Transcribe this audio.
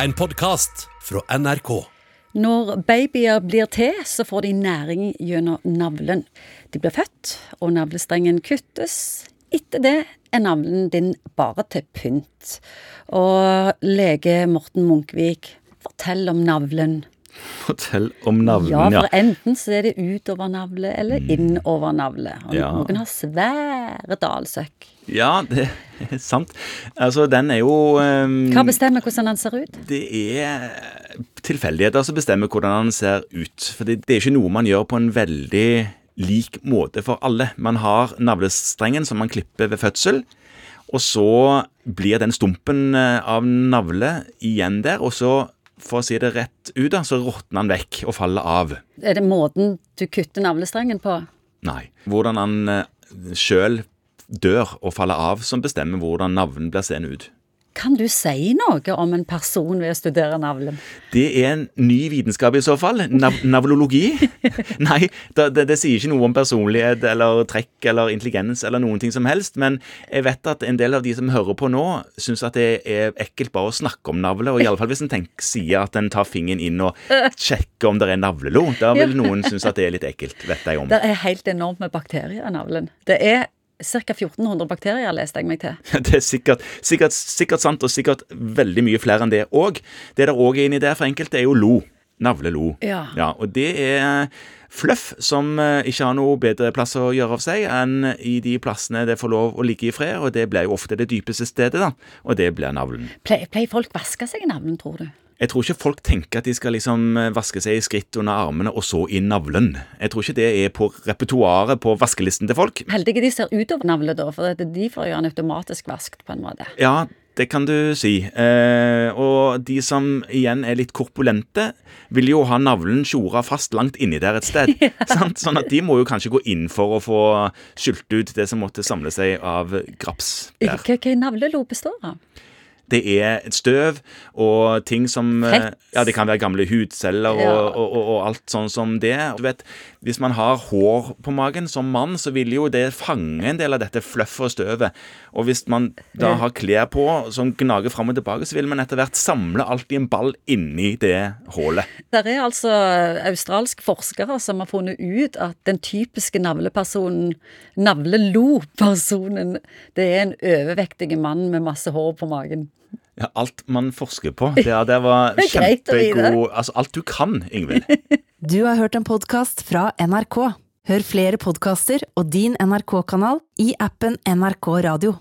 En podkast fra NRK. Når babyer blir til, så får de næring gjennom navlen. De blir født, og navlestrengen kuttes. Etter det er navlen din bare til pynt. Og lege Morten Munkvik, fortell om navlen. Fortell om navlen, Ja, ja. for enten så er det utover navle eller innover navle. Og Ja. noen har svære dalsøkk. Ja, det er sant. Altså, den er jo um, Hva bestemmer hvordan han ser ut? Det er tilfeldigheter som bestemmer hvordan den ser ut. For det, det er ikke noe man gjør på en veldig lik måte for alle. Man har navlestrengen som man klipper ved fødsel. Og så blir den stumpen eh, av navle igjen der, og så, for å si det rett ut, da, så råtner den vekk og faller av. Er det måten du kutter navlestrengen på? Nei. Hvordan han uh, sjøl dør og faller av, som bestemmer hvordan navlen blir seende ut. Kan du si noe om en person ved å studere navlen? Det er en ny vitenskap i så fall. Nav navlologi. Nei, det, det, det sier ikke noe om personlighet eller trekk eller intelligens eller noen ting som helst, men jeg vet at en del av de som hører på nå, syns at det er ekkelt bare å snakke om navle, og iallfall hvis en tenker, sier at en tar fingeren inn og sjekker om det er navlelo. Da vil noen synes at det er litt ekkelt, vet jeg om. Det er helt enormt med bakterier i navlen. Det er ca. 1400 bakterier, leste jeg meg til. Det er sikkert, sikkert, sikkert sant, og sikkert veldig mye flere enn det òg. Det der òg er inni der for enkelte, er jo lo. Navlelo. Ja. og det er fluff som eh, ikke har noe bedre plass å gjøre av seg enn i de plassene det får lov å ligge i fred, og det blir jo ofte det dypeste stedet, da, og det blir navlen. Pleier, pleier folk vaske seg i navlen, tror du? Jeg tror ikke folk tenker at de skal liksom eh, vaske seg i skritt under armene, og så i navlen. Jeg tror ikke det er på repertoaret på vaskelisten til folk. Heldige de ser utover navlet, da, for de får jo den automatisk vaskt, på en måte. Ja, det kan du si. Eh, og de som igjen er litt korpulente, vil jo ha navlen tjora fast langt inni der et sted. sant? Sånn at de må jo kanskje gå inn for å få skylt ut det som måtte samle seg av graps der. hva navlelo består av? Det er et støv og ting som eh, Fett. Ja, det kan være gamle hudceller Ja. og, og, og, og alt sånn som det. Du vet, Hvis man har hår på magen som mann, så vil jo det fange en del av dette fluffet og støvet. Og hvis man da har klær på som gnager fram og tilbake, så vil man etter hvert samle alt i en ball inni det hullet. Det er altså australsk forskere som har funnet ut at den typiske navlepersonen, navlelo-personen, det er en overvektig mann med masse hår på magen. Ja, alt man forsker på. Det, det var kjempegod Altså, alt du kan, Ingvild. Du har hørt en podkast fra NRK. Hør flere podkaster og din NRK-kanal i appen NRK Radio.